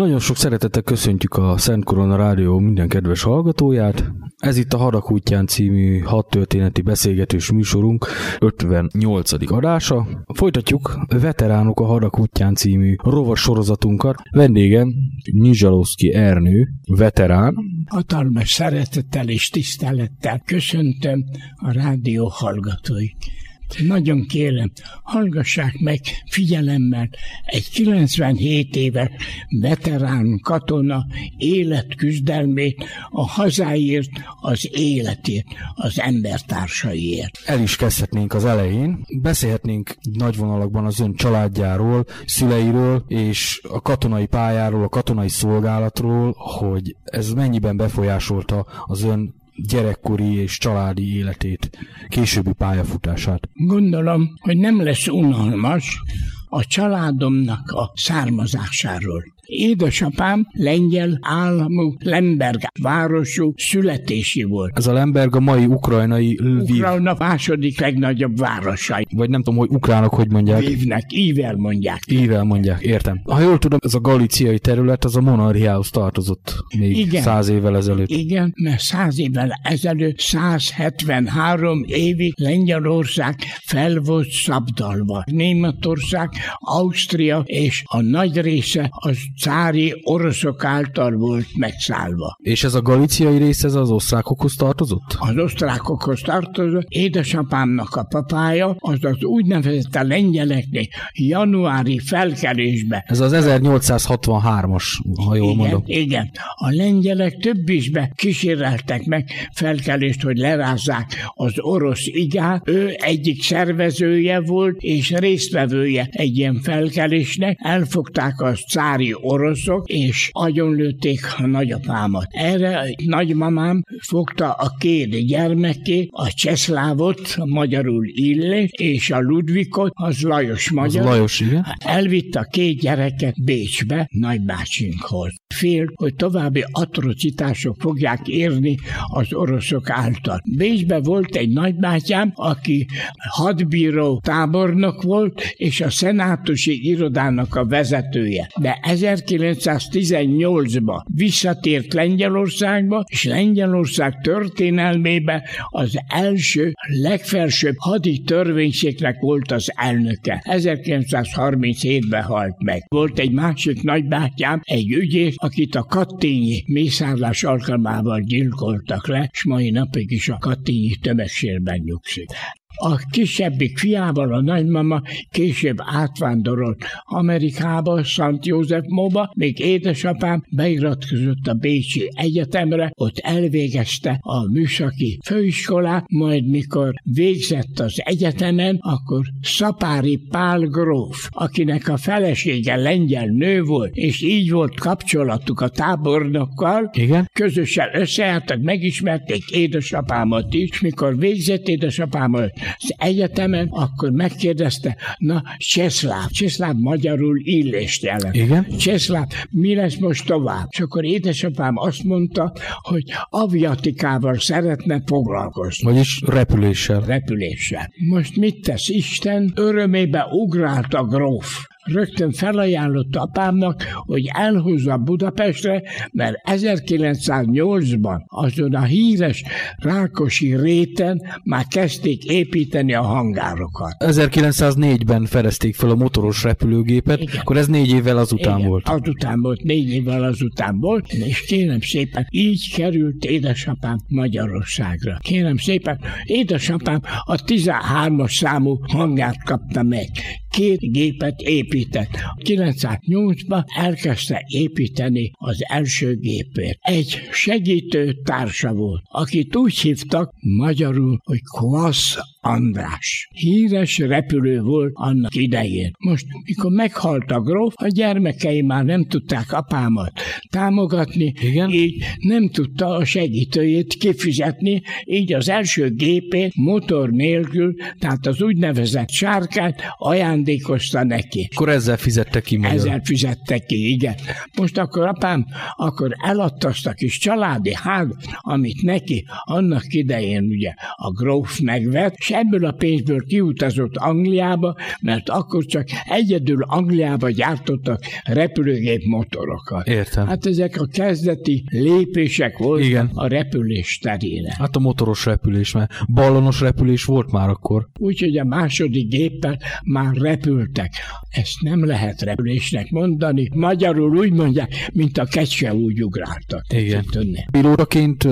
Nagyon sok szeretettel köszöntjük a Szent Korona Rádió minden kedves hallgatóját. Ez itt a Hadak útján című hat történeti beszélgetős műsorunk 58. adása. Folytatjuk Veteránok a Hadak útján című rovas sorozatunkat. Vendégem Nizsalowski Ernő, veterán. Hatalmas szeretettel és tisztelettel köszöntöm a rádió hallgatóit. Nagyon kérem, hallgassák meg figyelemmel egy 97 éves veterán katona életküzdelmét a hazáért, az életért, az embertársaiért. El is kezdhetnénk az elején. Beszélhetnénk nagy vonalakban az ön családjáról, szüleiről és a katonai pályáról, a katonai szolgálatról, hogy ez mennyiben befolyásolta az ön gyerekkori és családi életét, későbbi pályafutását? Gondolom, hogy nem lesz unalmas a családomnak a származásáról. Édesapám lengyel államú Lemberg városú születési volt. Ez a Lemberg a mai ukrajnai Lviv. Ukrajna második legnagyobb városa. Vagy nem tudom, hogy ukránok hogy mondják. Lvivnek, ível mondják. Ível mondják, értem. Ha jól tudom, ez a galiciai terület, az a monarchiához tartozott még Igen. száz évvel ezelőtt. Igen, mert száz évvel ezelőtt, 173 évig Lengyelország fel volt szabdalva. Németország, Ausztria és a nagy része az cári oroszok által volt megszállva. És ez a galiciai rész, ez az osztrákokhoz tartozott? Az osztrákokhoz tartozott. Édesapámnak a papája, az az úgynevezett a lengyeleknél januári felkelésbe. Ez az 1863-as, ha jól igen, mondom. Igen, a lengyelek több isbe kíséreltek meg felkelést, hogy lerázzák az orosz igát. Ő egyik szervezője volt, és résztvevője egy ilyen felkelésnek. Elfogták a cári oroszok, és agyonlőtték a nagyapámat. Erre nagymamám fogta a két gyermekét, a Cseszlávot, magyarul Illés, és a Ludvikot, az Lajos magyar. Az Lajos, igen. Elvitte a két gyereket Bécsbe, nagybácsinkhoz. Fél, hogy további atrocitások fogják érni az oroszok által. Bécsbe volt egy nagybátyám, aki hadbíró tábornok volt, és a szenátusi irodának a vezetője. De 1918-ban visszatért Lengyelországba, és Lengyelország történelmébe az első, legfelsőbb hadi törvénységnek volt az elnöke. 1937-ben halt meg. Volt egy másik nagybátyám, egy ügyész, akit a kattényi mészárlás alkalmával gyilkoltak le, és mai napig is a kattényi tömegsérben nyugszik. A kisebbik fiával a nagymama később átvándorolt Amerikába, Szent József Móba, még édesapám beiratkozott a Bécsi Egyetemre, ott elvégezte a műszaki főiskolát, majd mikor végzett az egyetemen, akkor Szapári Pál gróf, akinek a felesége lengyel nő volt, és így volt kapcsolatuk a tábornokkal, Igen. közösen összeálltak, megismerték édesapámat is, mikor végzett édesapámat az egyetemen, akkor megkérdezte, na Cseszláv, Cseszláv magyarul illést jelent. Igen. Cseszláv, mi lesz most tovább? És akkor édesapám azt mondta, hogy aviatikával szeretne foglalkozni. Vagyis repüléssel. Repüléssel. Most mit tesz Isten? Örömébe ugrált a gróf rögtön felajánlott apámnak, hogy elhozza Budapestre, mert 1908-ban azon a híres Rákosi réten már kezdték építeni a hangárokat. 1904-ben fedezték fel a motoros repülőgépet, Igen. akkor ez négy évvel azután Igen, volt. Azután volt, négy évvel azután volt, és kérem szépen, így került édesapám Magyarországra. Kérem szépen, édesapám a 13-as számú hangárt kapta meg. Két gépet épített. 908-ban elkezdte építeni az első gépét. Egy segítő társa volt, akit úgy hívtak magyarul, hogy Kvasz András. Híres repülő volt annak idején. Most, mikor meghalt a gróf, a gyermekei már nem tudták apámat támogatni, Igen. így nem tudta a segítőjét kifizetni, így az első gépét motor nélkül, tehát az úgynevezett sárkát ajándékozta neki. Akkor ezzel fizette ki magyar. Ezzel fizettek ki, igen. Most akkor apám, akkor eladta azt a kis családi házat, amit neki annak idején ugye a gróf megvett, és ebből a pénzből kiutazott Angliába, mert akkor csak egyedül Angliába gyártottak repülőgép motorokat. Értem. Hát ezek a kezdeti lépések voltak Igen. a repülés terére. Hát a motoros repülés, mert ballonos repülés volt már akkor. Úgyhogy a második géppel már repültek. Ezt nem lehet repülésnek mondani. Magyarul úgy mondják, mint a kecske úgy ugráltak. Igen. Pilótaként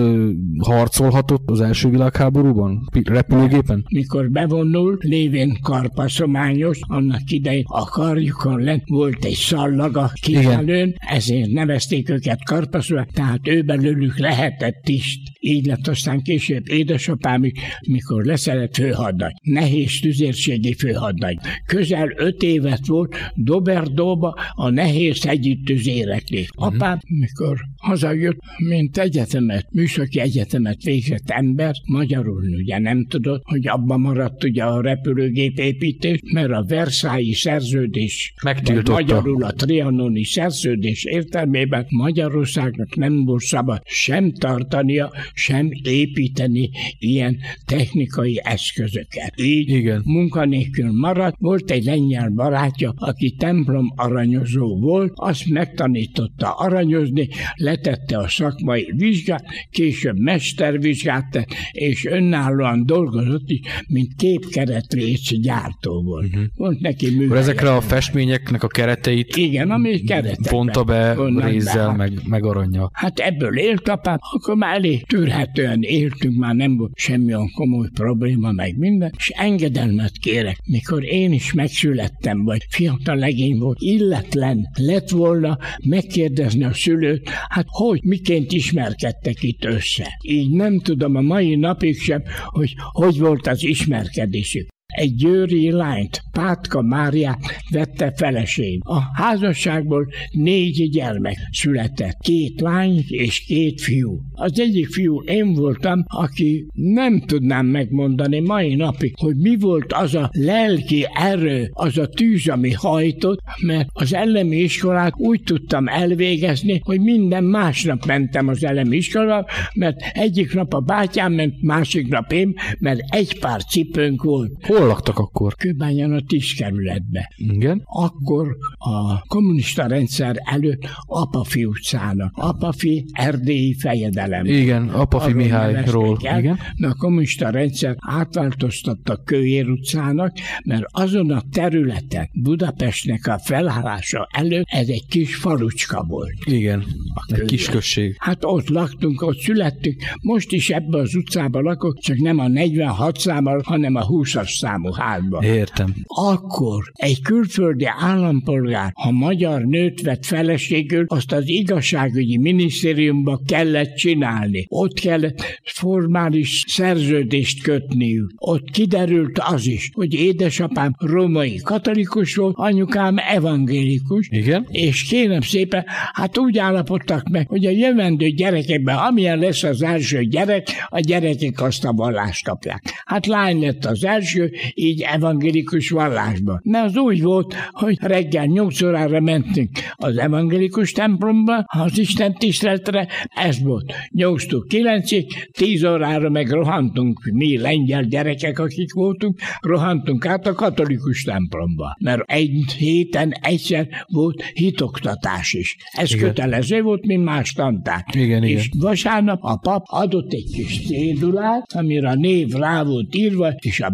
harcolhatott az első világháborúban? Repülőgépen? Mikor bevonult, lévén karpaszományos, annak idején a karjukon lent volt egy szallaga kifelőn, ezért nevezték őket karpaszományos, tehát ő belőlük lehetett is. Így lett aztán később édesapám mikor leszerett főhadnagy. Nehéz tüzérségi főhadnagy. Közel öt évet volt Doberdóba a nehéz hegyi tüzéreknél. Apám, mikor hazajött, mint egyetemet, műszaki egyetemet végzett ember, magyarul ugye nem tudott, hogy abban maradt ugye a repülőgép építés, mert a Versailles szerződés, Megtiltotta. magyarul a trianoni szerződés értelmében Magyarországnak nem volt szabad sem tartania, sem építeni ilyen technikai eszközöket. Így Igen. munkanélkül maradt. Volt egy lengyel barátja, aki templom aranyozó volt, azt megtanította aranyozni, letette a szakmai vizsgát, később mestervizsgát tett, és önállóan dolgozott is, mint képkeretrész gyártó volt. Uh-huh. Volt neki művelje. Ezekre a festményeknek a kereteit Igen, ami keretekben. Vonta be rézzel, meg, meg aranya. Hát ebből élt apám, akkor már elég tűrhetően éltünk, már nem volt semmilyen komoly probléma, meg minden, és engedelmet kérek, mikor én is megszülettem, vagy fiatal legény volt, illetlen lett volna megkérdezni a szülőt, hát hogy, miként ismerkedtek itt össze. Így nem tudom a mai napig sem, hogy hogy volt az ismerkedésük egy győri lányt, Pátka Máriát vette feleség. A házasságból négy gyermek született, két lány és két fiú. Az egyik fiú én voltam, aki nem tudnám megmondani mai napig, hogy mi volt az a lelki erő, az a tűz, ami hajtott, mert az elemi iskolát úgy tudtam elvégezni, hogy minden másnap mentem az elemi iskolába, mert egyik nap a bátyám ment, másik nap én, mert egy pár cipőnk volt. Laktak akkor? Kőbányán a kerületbe. Igen. Akkor a kommunista rendszer előtt Apafi utcának. Apafi erdélyi fejedelem. Igen, Apafi Mihályról. Igen. Na a kommunista rendszer átváltoztatta Kőér utcának, mert azon a területen Budapestnek a felállása előtt ez egy kis falucska volt. Igen, egy kis község. Hát ott laktunk, ott születtünk. Most is ebbe az utcában lakok, csak nem a 46 számmal, hanem a 20-as számú házban. Értem. Akkor egy külföldi állampolgár, ha magyar nőt vett feleségül, azt az igazságügyi minisztériumba kellett csinálni. Ott kellett formális szerződést kötniük. Ott kiderült az is, hogy édesapám római katolikus volt, anyukám evangélikus. Igen. És kérem szépen, hát úgy állapodtak meg, hogy a jövendő gyerekekben, amilyen lesz az első gyerek, a gyerekek azt a vallást kapják. Hát lány lett az első, így evangélikus vallásba. Mert az úgy volt, hogy reggel 8 órára mentünk az evangélikus templomba, az Isten tiszteletre, ez volt. 8-tól 9-ig, 10 órára meg rohantunk, mi lengyel gyerekek, akik voltunk, rohantunk át a katolikus templomba. Mert egy héten egyszer volt hitoktatás is. Ez igen. kötelező volt, mint más tantár. Igen, és igen. vasárnap a pap adott egy kis cédulát, amire a név rá volt írva, és a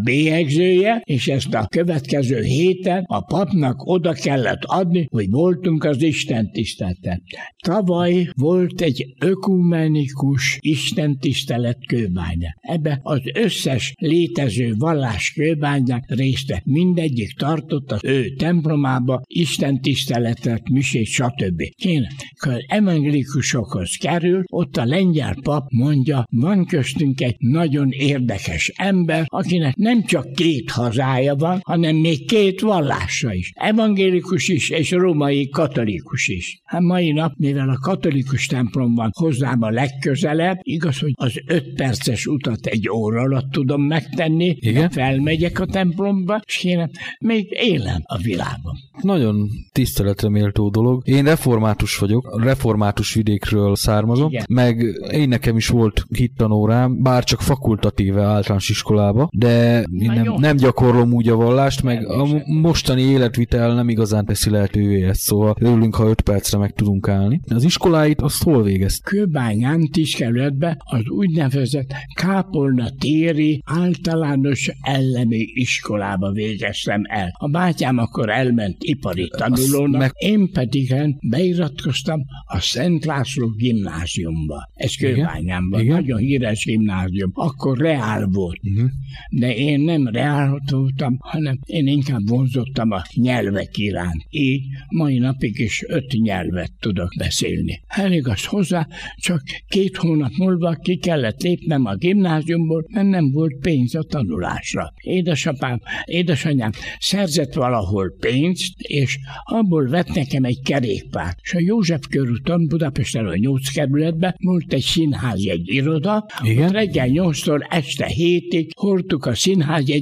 bélyegzője, és ezt a következő héten a papnak oda kellett adni, hogy voltunk az Isten tiszteleten. Tavaly volt egy ökumenikus Isten tisztelet kőbánya. Ebbe az összes létező vallás kőbányák részt vett. Mindegyik tartott az ő templomába Isten tiszteletet, misét, stb. Kéne, akkor evangélikusokhoz kerül, ott a lengyel pap mondja, van köztünk egy nagyon érdekes ember, akinek nem csak két hazája van, hanem még két vallása is. Evangélikus is, és római katolikus is. Hát mai nap, mivel a katolikus templom van hozzám a legközelebb, igaz, hogy az öt perces utat egy óra alatt tudom megtenni, Igen? felmegyek a templomba, és kéne, még élem a világban. Nagyon tiszteletre méltó dolog. Én református vagyok, református vidékről származom, Igen. meg én nekem is volt hittanórám, bár csak fakultatíve általános iskolába, de én nem, jó. nem gyakorlom úgy a vallást, meg a mostani életvitel nem igazán teszi lehetővé ezt, szóval örülünk, ha öt percre meg tudunk állni. Az iskoláit azt hol végezt? Kőbányán Tiskerületbe az úgynevezett Kápolna téri általános elemi iskolába végeztem el. A bátyám akkor elment ipari tanulónak, meg- én pedig beiratkoztam a Szent László gimnáziumba. Ez Kőbányánban, Igen. nagyon híres gimnázium. Akkor reál volt. Uh-huh. De én nem reálot voltam, hanem én inkább vonzottam a nyelvek iránt. Így mai napig is öt nyelvet tudok beszélni. Elég az hozzá, csak két hónap múlva ki kellett lépnem a gimnáziumból, mert nem volt pénz a tanulásra. Édesapám, édesanyám szerzett valahol pénzt, és abból vett nekem egy kerékpárt. És a József körúton, Budapesten a 8 kerületben volt egy színház, egy iroda, Igen. reggel 8-tól este 7-ig hordtuk a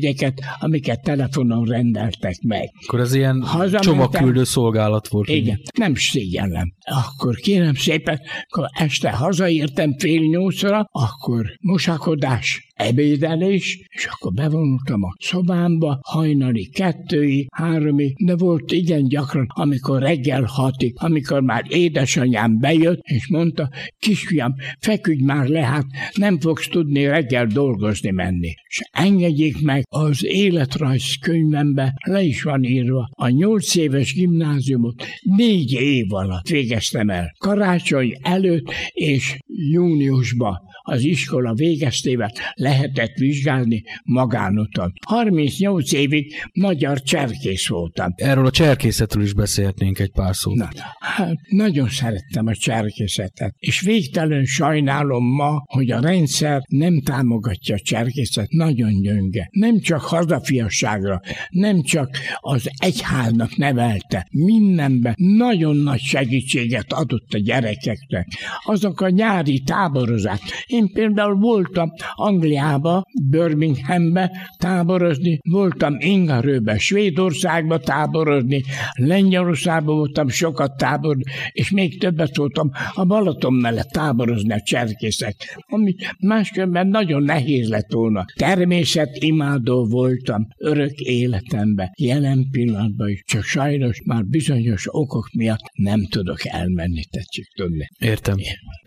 színházjegyeket, amiket telefonon rendeltek meg. Akkor ez ilyen Hazamentem. csomagküldő szolgálat volt. Igen, nem szégyellem. Akkor kérem szépen, akkor este hazaértem fél nyolcra, akkor mosakodás, ebédelés, és akkor bevonultam a szobámba, hajnali kettői, háromi, de volt igen gyakran, amikor reggel hatig, amikor már édesanyám bejött, és mondta, kisfiam, feküdj már le, hát nem fogsz tudni reggel dolgozni menni. És engedjék meg, az életrajz könyvembe le is van írva, a nyolc éves gimnáziumot négy év alatt végeztem el. Karácsony előtt és júniusban az iskola végeztével lehetett vizsgálni magánúton. 38 évig magyar cserkész voltam. Erről a cserkészetről is beszélhetnénk egy pár szót. Na, hát nagyon szerettem a cserkészetet, és végtelen sajnálom ma, hogy a rendszer nem támogatja a cserkészet, nagyon gyönge. Nem csak hazafiasságra, nem csak az egyháznak nevelte, mindenben nagyon nagy segítséget adott a gyerekeknek. Azok a nyári táborozás, én például voltam Angliába, Birminghambe táborozni, voltam Ingarőbe, Svédországba táborozni, Lengyelországba voltam sokat táborozni, és még többet voltam a Balaton mellett táborozni a cserkészek, ami máskülönben nagyon nehéz lett volna. Természetimádó voltam örök életemben, jelen pillanatban is, csak sajnos már bizonyos okok miatt nem tudok elmenni, tetszik tudni. Értem.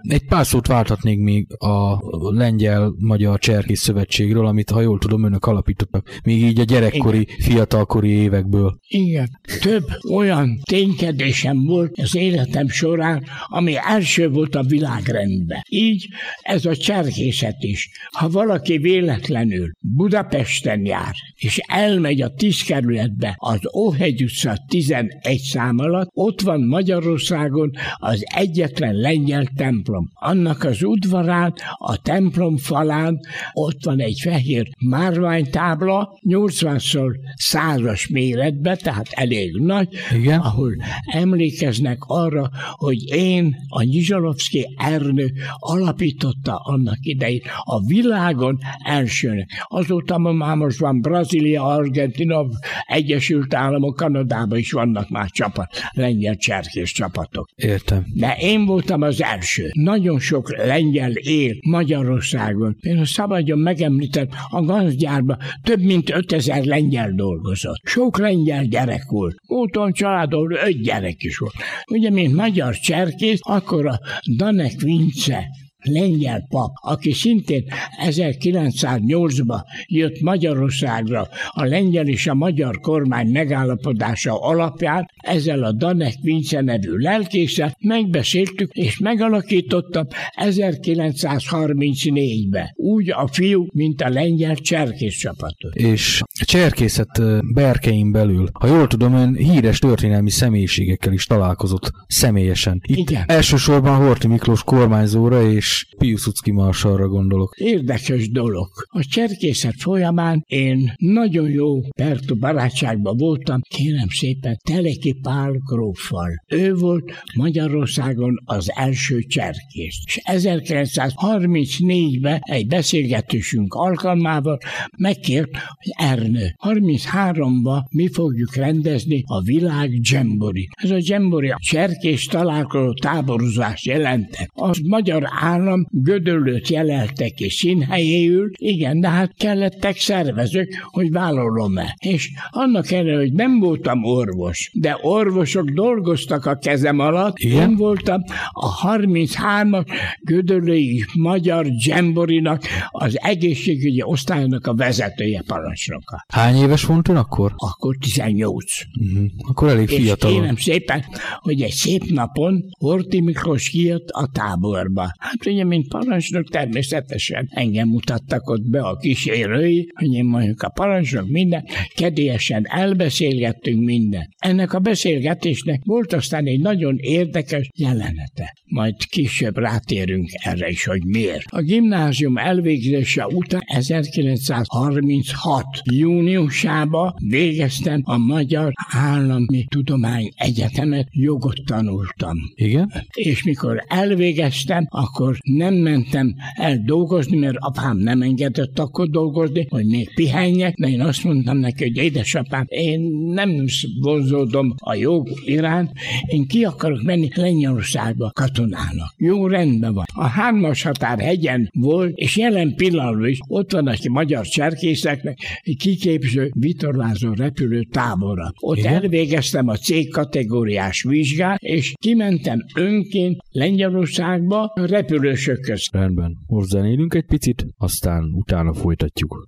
Egy pár szót válthatnék még a a Lengyel-Magyar Cserkész Szövetségről, amit ha jól tudom, önök alapítottak, még így a gyerekkori, Igen. fiatalkori évekből. Igen, több olyan ténykedésem volt az életem során, ami első volt a világrendben. Így ez a cserkészet is. Ha valaki véletlenül Budapesten jár, és elmegy a tíz kerületbe az Óhegy utca 11 szám alatt, ott van Magyarországon az egyetlen lengyel templom. Annak az udvarán a templom falán ott van egy fehér márványtábla, 80-szor százas méretbe, tehát elég nagy, Igen. ahol emlékeznek arra, hogy én, a Nyizsalovszki Ernő alapította annak idején a világon elsőnek. Azóta már most van Brazília, Argentina, Egyesült Államok, Kanadában is vannak már csapat, lengyel cserkész csapatok. Értem. De én voltam az első. Nagyon sok lengyel él Magyarországon. Én a szabadjon megemlítem, a gazgyárban több mint 5000 lengyel dolgozott. Sok lengyel gyerek volt. Úton családon öt gyerek is volt. Ugye, mint magyar cserkész, akkor a Danek Vince lengyel pap, aki szintén 1908-ban jött Magyarországra a lengyel és a magyar kormány megállapodása alapján, ezzel a Danek Vince nevű lelkéssel megbeszéltük és megalakítottam 1934-ben. Úgy a fiú, mint a lengyel cserkész csapatot. És a cserkészet berkein belül, ha jól tudom, ön híres történelmi személyiségekkel is találkozott személyesen. Itt Igen. elsősorban Horti Miklós kormányzóra és Piłsudski marsalra gondolok. Érdekes dolog. A cserkészet folyamán én nagyon jó pertú barátságban voltam, kérem szépen, Teleki Pál gróffal. Ő volt Magyarországon az első cserkész. És 1934-ben egy beszélgetésünk alkalmával megkért, hogy Ernő, 33-ban mi fogjuk rendezni a világ dzsembori. Ez a dzsembori a cserkész találkozó táborozás jelente. Az magyar állam állam gödöllőt jeleltek és színhelyéül, igen, de hát kellettek szervezők, hogy vállalom-e. És annak ellenére, hogy nem voltam orvos, de orvosok dolgoztak a kezem alatt, igen? én voltam a 33-as gödöllői magyar dzsemborinak az egészségügyi osztálynak a vezetője parancsnoka. Hány éves volt ön akkor? Akkor 18. Uh-huh. Mhm. Akkor elég fiatal. És kérem szépen, hogy egy szép napon Horti Miklós kijött a táborba. Hát ugye, mint parancsnok, természetesen engem mutattak ott be a kísérői, hogy én mondjuk a parancsnok minden, kedélyesen elbeszélgettünk minden. Ennek a beszélgetésnek volt aztán egy nagyon érdekes jelenete. Majd később rátérünk erre is, hogy miért. A gimnázium elvégzése után 1936. júniusába végeztem a Magyar Állami Tudomány Egyetemet, jogot tanultam. Igen? És mikor elvégeztem, akkor akkor nem mentem el dolgozni, mert apám nem engedett akkor dolgozni, hogy még pihenjek, de én azt mondtam neki, hogy édesapám, én nem vonzódom a jog iránt, én ki akarok menni Lengyelországba katonának. Jó, rendben van. A hármas határ hegyen volt, és jelen pillanatban is ott van egy magyar cserkészeknek egy kiképző vitorlázó repülő tábora. Ott Igen? elvégeztem a C kategóriás vizsgát, és kimentem önként Lengyelországba repülősök közt. Rendben. Most zenélünk egy picit, aztán utána folytatjuk.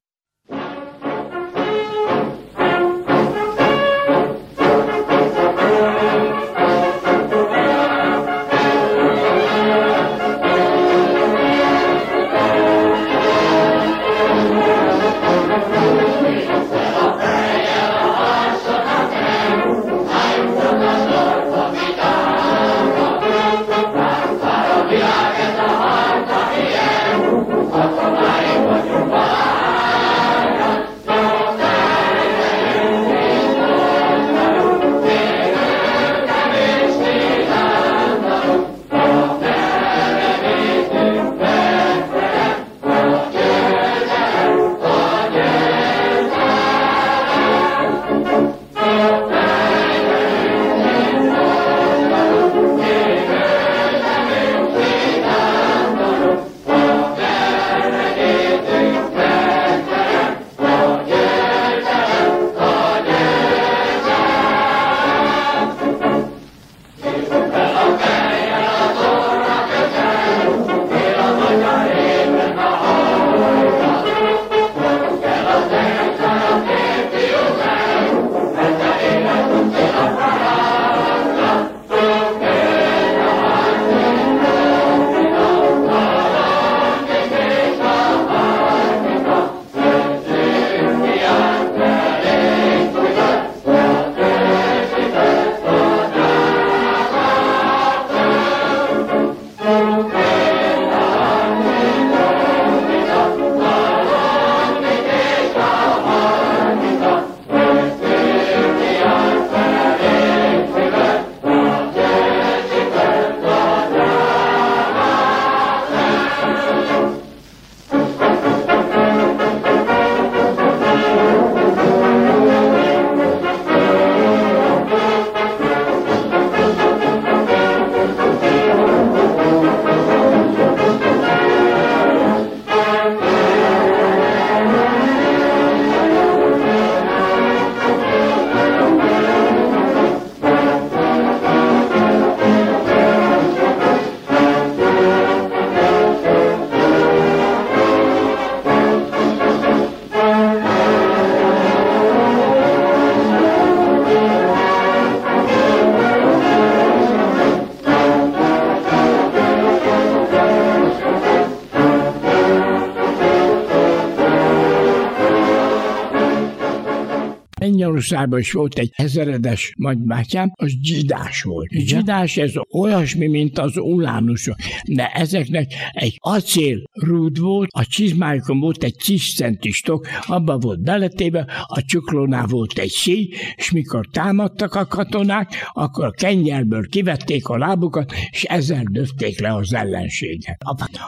Lengyelországban is volt egy ezeredes nagybátyám, az zsidás volt. Igen? Zsidás ez olyasmi, mint az ulánusok, de ezeknek egy acél rúd volt, a csizmájukon volt egy ciszcentistok, abba volt beletéve, a csuklónál volt egy szíj, és mikor támadtak a katonák, akkor a kenyelből kivették a lábukat, és ezzel döfték le az ellenséget.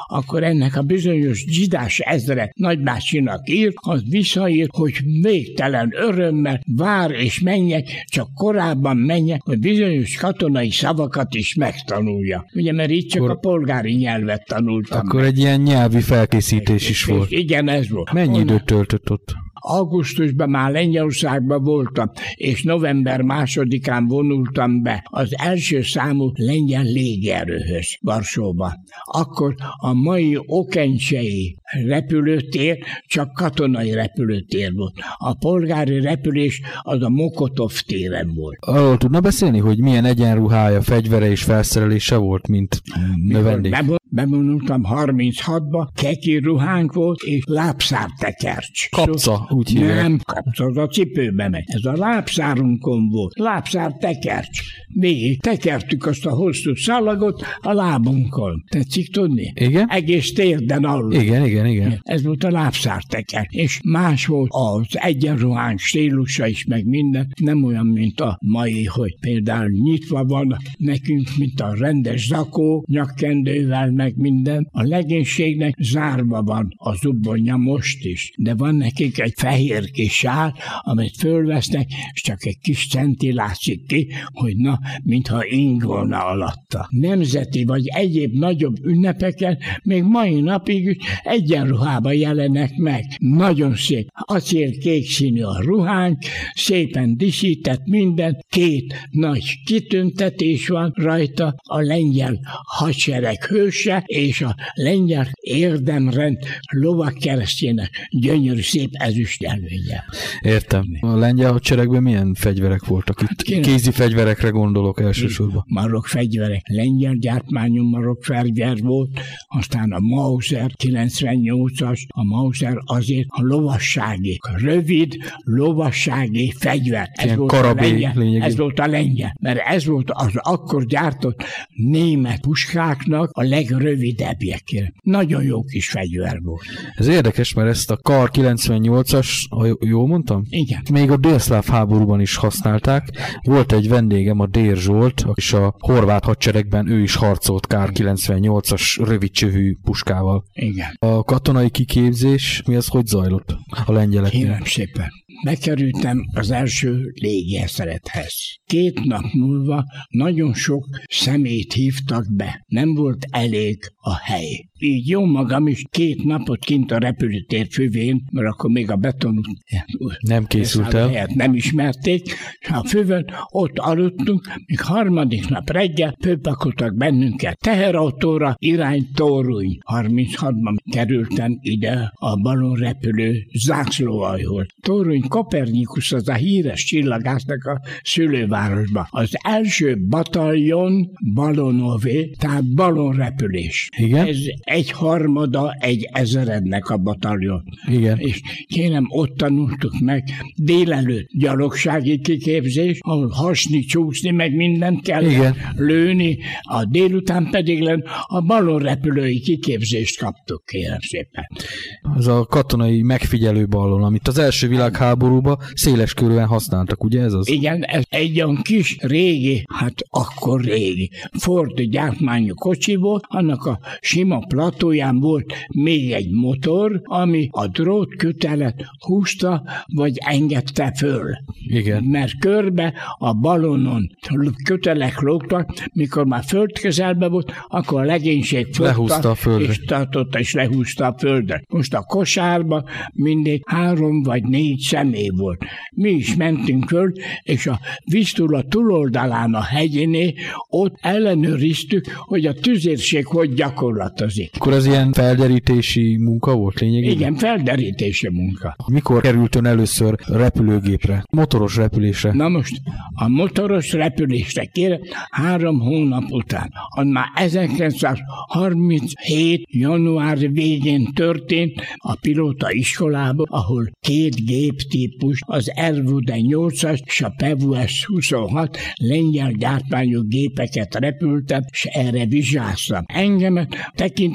Akkor ennek a bizonyos zsidás ezre nagybácsinak ír, az visszaír, hogy végtelen örömmel vár és menjek, csak korábban menjek, hogy bizonyos katonai szavakat is megtanulja. Ugye, mert így csak akkor, a polgári nyelvet tanultam. Akkor meg. egy ilyen nyelvi felkészítés is volt. Igen, ez volt. Mennyi Onnan, időt töltött ott? Augusztusban már Lengyelországban voltam, és november másodikán vonultam be az első számú lengyel légierőhöz Varsóba. Akkor a mai Okencsei repülőtér csak katonai repülőtér volt. A polgári repülés az a Mokotov téren volt. Arról tudna beszélni, hogy milyen egyenruhája, fegyvere és felszerelése volt, mint növendék? Bevonultam 36-ba, keki ruhánk volt, és lábszártekercs. Kapca, úgy hívják. Nem, kapca, az a cipőbe megy. Ez a lábszárunkon volt. Lábszár tekercs. Végig tekertük azt a hosszú szalagot a lábunkon. Tetszik tudni? Igen? Egész térden alul. Igen, igen, igen. Ez volt a lábszárteker. És más volt az egyenruhánk stílusa is, meg minden. Nem olyan, mint a mai, hogy például nyitva van nekünk, mint a rendes zakó, nyakkendővel, meg minden. A legénységnek zárva van a zubonja most is, de van nekik egy fehér kis sár, amit fölvesznek, és csak egy kis centi látszik ki, hogy na, mintha ing volna alatta. Nemzeti vagy egyéb nagyobb ünnepeken még mai napig is egyenruhában jelenek meg. Nagyon szép. Acél kék színű a ruhánk, szépen disített minden, két nagy kitüntetés van rajta, a lengyel hadsereg hőse és a lengyel érdemrend lovakkeresztjének gyönyörű szép ezüst jelvénye. Értem. A lengyel hadseregben milyen fegyverek voltak itt? Kérem. Kézi fegyverekre gondolok elsősorban. Marok fegyverek, lengyel gyártmányú marok fegyver volt, aztán a Mauser 98-as, a Mauser azért a lovassági, rövid lovassági fegyver. Ez Ilyen volt, a karabé lengyel, lényegében. ez volt a lengyel, mert ez volt az akkor gyártott német puskáknak a legrövidebbje. Kérem. Nagyon jó kis fegyver volt. Ez érdekes, mert ezt a Kar 98-as, ha j- jól mondtam? Igen. Még a délszláv háborúban is használták. Volt egy vendégem, a Dér Zsolt, és a horvát hadseregben ő is harcolt Kár 98-as rövidcsövű puskával. Igen. A katonai kiképzés, mi az hogy zajlott a lengyeleknél? Kérem szépen. Bekerültem az első légierszerethez. Két nap múlva nagyon sok szemét hívtak be. Nem volt elég a hely. Így jó magam is két napot kint a repülőtér fővén, mert akkor még a beton Nem készült el. helyet nem ismerték, és a fővön ott aludtunk, míg harmadik nap reggel főpakoltak bennünket teherautóra, irány Tóruny. 36-ban kerültem ide a balonrepülő zászlóajhoz. Tóruny Kopernikus az a híres csillagásznak a szülővárosba. Az első bataljon balonové, tehát balonrepülés. Igen? Ez egy harmada egy ezerednek a bataljon. Igen. És kérem, ott tanultuk meg délelőtt gyalogsági kiképzés, ahol hasni, csúszni, meg mindent kell Igen. lőni, a délután pedig len a balonrepülői kiképzést kaptuk, kérem szépen. Ez a katonai megfigyelő ballon, amit az első világháborúban széles körülön használtak, ugye ez az? Igen, ez egy olyan kis régi, hát akkor régi, Ford gyártmányú kocsi volt, annak a sima platóján volt még egy motor, ami a drót kötelet húzta, vagy engedte föl. Igen. Mert körbe a balonon kötelek lógtak, mikor már föld közelbe volt, akkor a legénység fogta, Lehúzta a földre. és tartotta, és lehúzta a földre. Most a kosárba mindig három vagy négy személy volt. Mi is mentünk föl, és a Visztula túloldalán a hegyiné, ott ellenőriztük, hogy a tüzérség hogy gyakorlatozik. Akkor ez ilyen felderítési munka volt lényegében? Igen, felderítési munka. Mikor került ön először repülőgépre? Motoros repülésre? Na most a motoros repülésre kérem három hónap után, az már 1937. január végén történt a pilóta iskolában, ahol két géptípus, az Ervude 8-as és a PVS 26 lengyel gyártmányú gépeket repültem, és erre vizsgáztam. Engemet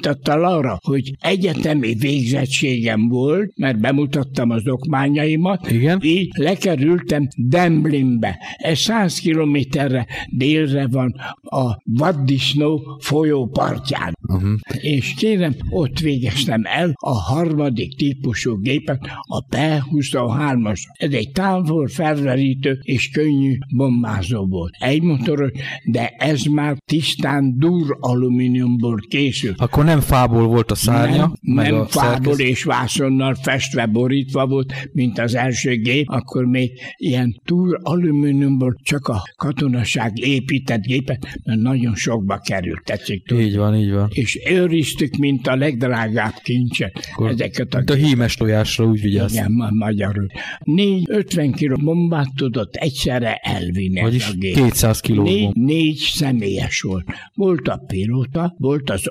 tekintettel arra, hogy egyetemi végzettségem volt, mert bemutattam az okmányaimat, Igen. így lekerültem Demblinbe. Ez 100 kilométerre délre van a Vaddisznó folyó partján. Uh-huh. És kérem, ott végeztem el a harmadik típusú gépet, a P-23-as. Ez egy távol felverítő és könnyű bombázó volt. Egy motoros, de ez már tisztán dur alumíniumból készült. Akkor nem fából volt a szárnya, nem, meg nem a fából szerkezet. és vászonnal festve borítva volt, mint az első gép, akkor még ilyen túl alumíniumból csak a katonaság épített gépet, mert nagyon sokba került, tetszik tudni. Így van, így van. És őriztük, mint a legdrágább kincset. Akkor, ezeket a a hímes tojásra úgy vigyázz. igen, ma- magyarul. Négy 50 kiló bombát tudott egyszerre elvinni Vagyis a gép. 200 kiló Négy, négy személyes volt. Volt a pilóta, volt az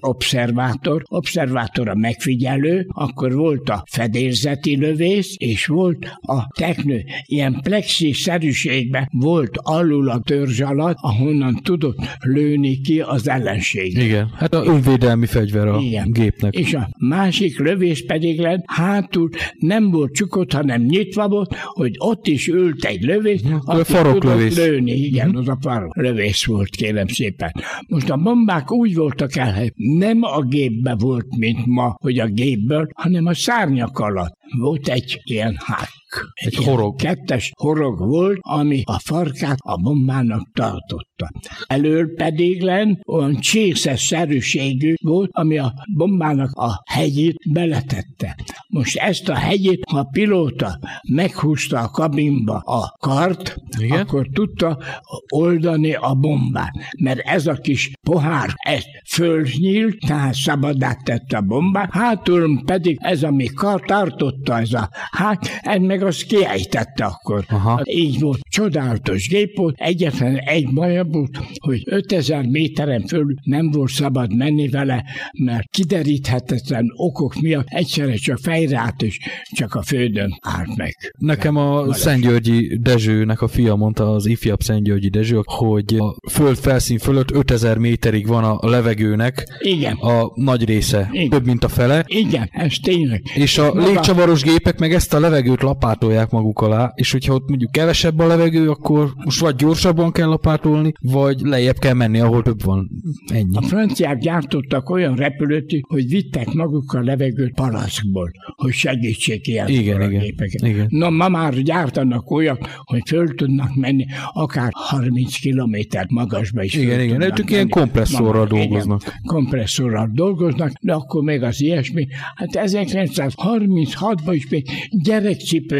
observátor, observátor a megfigyelő, akkor volt a fedélzeti lövész, és volt a teknő. Ilyen plexi-szerűségben volt alul a törzs alatt, ahonnan tudott lőni ki az ellenség. Igen, hát a önvédelmi védelmi fegyver a Igen. gépnek. És a másik lövés pedig lett, hátul nem volt csukott, hanem nyitva volt, hogy ott is ült egy lövés, hm, aki farok lövés. lőni. Igen, hm. az a farok lövés volt, kérem szépen. Most a bombák úgy voltak el, hogy nem a gépbe volt, mint ma, hogy a gépből, hanem a szárnyak alatt volt egy ilyen hák. Egy, horog. Kettes horog volt, ami a farkát a bombának tartotta. Elől pedig len olyan csészes szerűségű volt, ami a bombának a hegyét beletette. Most ezt a hegyét, ha a pilóta meghúzta a kabinba a kart, Igen? akkor tudta oldani a bombát. Mert ez a kis pohár, ez fölnyílt, tehát szabadát tette a bombát, hátul pedig ez, ami kar tartotta, ez a hát, ez meg az kiejtette akkor. Aha. Így volt. Csodálatos gép volt, egyetlen egy baja volt, hogy 5000 méteren föl nem volt szabad menni vele, mert kideríthetetlen okok miatt egyszerre csak fejre állt, és csak a földön állt meg. Nekem a Szentgyörgyi Dezsőnek a fia mondta, az ifjabb Szentgyörgyi Dezső, hogy a föld felszín fölött 5000 méterig van a levegőnek Igen. a nagy része, Igen. több mint a fele. Igen, ez tényleg. És a légcsavaros gépek meg ezt a levegőt lapátolják maguk alá, és hogyha ott mondjuk kevesebb a levegő, akkor most vagy gyorsabban kell lapátolni, vagy lejjebb kell menni, ahol több van. Ennyi. A franciák gyártottak olyan repülőt, hogy vittek magukkal levegőt palackból, hogy segítsék ilyen igen, igen, gépeket. Igen. Na, ma már gyártanak olyat, hogy föl tudnak menni akár 30 kilométer magasba is. Igen, igen, ők ilyen kompresszorral dolgoznak. Igen, kompresszorral dolgoznak, de akkor még az ilyesmi. Hát 1936-ban is még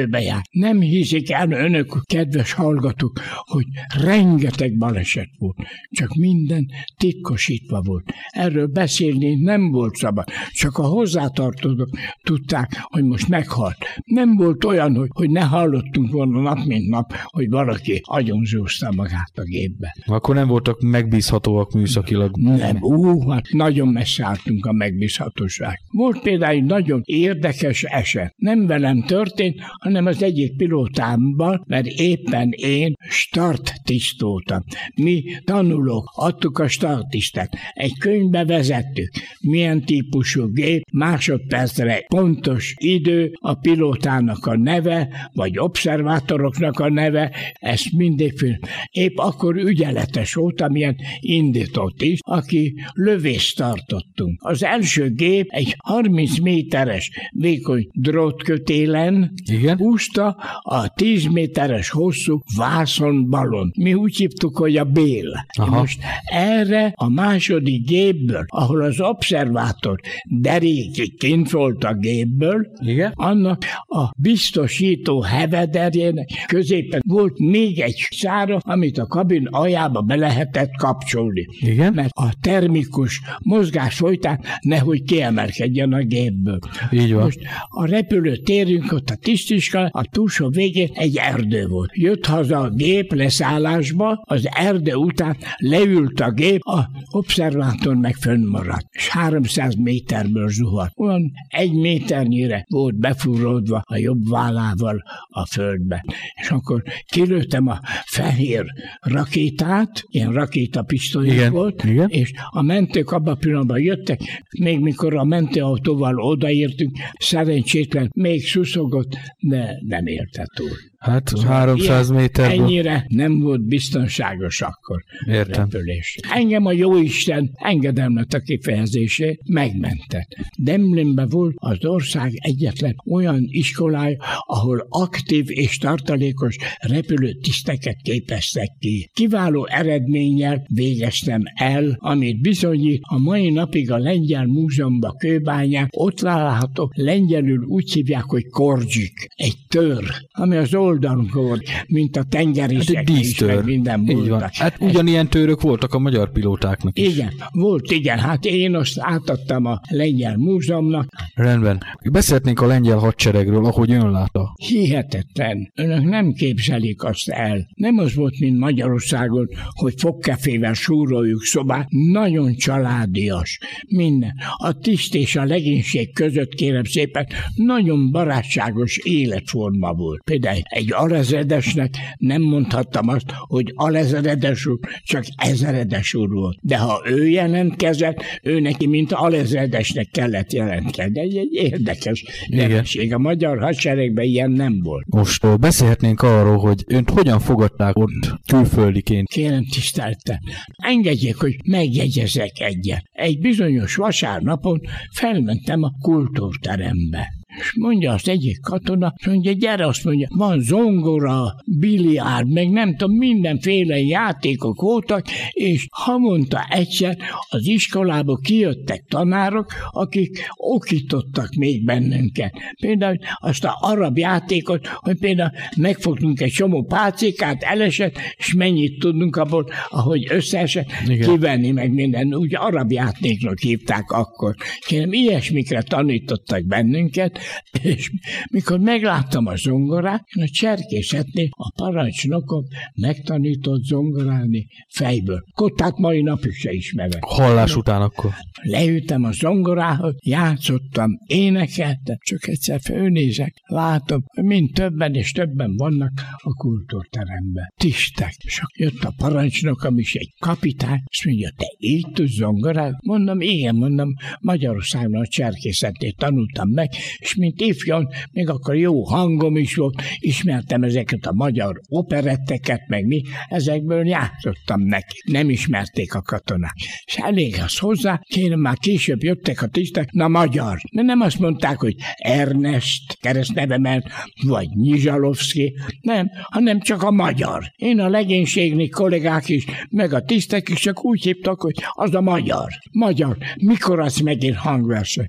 gyerekcipőbe jár. Nem hiszik el önök, kedves hallgatók, hogy rengeteg baleset volt. Csak minden titkosítva volt. Erről beszélni nem volt szabad. Csak a hozzátartozók tudták, hogy most meghalt. Nem volt olyan, hogy, hogy ne hallottunk volna nap, mint nap, hogy valaki agyonzúzta magát a gépbe. Akkor nem voltak megbízhatóak műszakilag. Nem, ú, hát nagyon messze álltunk a megbízhatóság. Volt például egy nagyon érdekes eset. Nem velem történt, hanem az egyik pilótámban, mert éppen én start tisztoltam. Mi tanulók adtuk a startistet. Egy könyvbe vezettük, milyen típusú gép, másodpercre pontos idő, a pilótának a neve, vagy observátoroknak a neve, ezt mindig film. Épp akkor ügyeletes volt, amilyen indított is, aki lövést tartottunk. Az első gép egy 30 méteres vékony drótkötélen Igen? Húzta a 10 méteres hosszú vászonbalon. Mi úgy hívtuk, hogy a Bél. Aha. Most erre a második gépből, ahol az observátor derékig kint volt a gépből, Igen? annak a biztosító hevederjének középen volt még egy szára, amit a kabin aljába be lehetett kapcsolni. Igen? Mert a termikus mozgás folytán nehogy kiemelkedjen a gépből. Így van. Most a repülő térünk ott a tisztiska, a túlsó végén egy erdő volt. Jött haza a gép leszállásba, az erdő után leült a gép, a observátor meg fönnmaradt, és 300 méterből zuhant. Olyan egy méternyire volt befúródva a jobb vállával a földbe. És akkor kilőttem a fehér rakétát, ilyen rakétapisztoly volt, igen. és a mentők abban a pillanatban jöttek, még mikor a mentőautóval odaértünk, szerencsétlen még szuszogott, de nem élte túl. Hát szóval 300 méter. Ennyire nem volt biztonságos akkor Értem. repülés. Engem a jóisten engedelmet a kifejezésé megmentett. Demlinben volt az ország egyetlen olyan iskolája, ahol aktív és tartalékos repülőtiszteket képeztek ki. Kiváló eredménnyel végeztem el, amit bizonyít a mai napig a Lengyel Múzeumban kőbányán ott található, lengyelül úgy hívják, hogy kordzsik, egy tör, ami az old oldalunk volt, mint a tengerisek hát is, meg minden Így van. Hát ugyanilyen török voltak a magyar pilótáknak is. Igen, volt, igen. Hát én azt átadtam a lengyel múzeumnak. Rendben. Beszélhetnénk a lengyel hadseregről, ahogy ön látta. Hihetetlen. Önök nem képzelik azt el. Nem az volt, mint Magyarországon, hogy fogkefével súroljuk szobát. Nagyon családias. Minden. A tiszt és a legénység között kérem szépen nagyon barátságos élet életforma volt. Például egy alezredesnek nem mondhattam azt, hogy alezredes úr, csak ezeredes úr volt. De ha ő jelentkezett, ő neki, mint alezredesnek kellett jelentkezni. Egy, egy érdekes jelenség. A magyar hadseregben ilyen nem volt. Most beszélhetnénk arról, hogy önt hogyan fogadták ott külföldiként. Kérem tisztelte, engedjék, hogy megjegyezek egyet. Egy bizonyos vasárnapon felmentem a kultúrterembe. És mondja az egyik katona, és mondja, gyere, azt mondja, van zongora, biliárd, meg nem tudom, mindenféle játékok voltak, és ha mondta egyszer, az iskolából kijöttek tanárok, akik okítottak még bennünket. Például azt a arab játékot, hogy például megfogtunk egy csomó pácékát, elesett, és mennyit tudunk abból, ahogy összeesett, Igen. kivenni meg minden. Úgy arab játéknak hívták akkor. Kérem, ilyesmikre tanítottak bennünket, és mikor megláttam a zongorát, én a cserkészetnél a parancsnokom megtanított zongorálni fejből. Kottát mai napig se ismerem. Hallás után akkor? Leültem a zongorához, játszottam, énekeltem, csak egyszer fölnézek, látom, mind többen és többen vannak a kultúrteremben. Tistek. És jött a parancsnokom is, egy kapitány, és mondja, te így tudsz zongorálni? Mondom, igen, mondom, Magyarországon a cserkészetnél tanultam meg, és mint ifjon, még akkor jó hangom is volt, ismertem ezeket a magyar operetteket, meg mi, ezekből játszottam neki. Nem ismerték a katonák. És elég az hozzá, kérem, már később jöttek a tisztek, na magyar. De nem azt mondták, hogy Ernest keresztnevemel, vagy Nyizsalovszki, nem, hanem csak a magyar. Én a legénységni kollégák is, meg a tisztek is csak úgy hívtak, hogy az a magyar. Magyar. Mikor az megint hangverseny?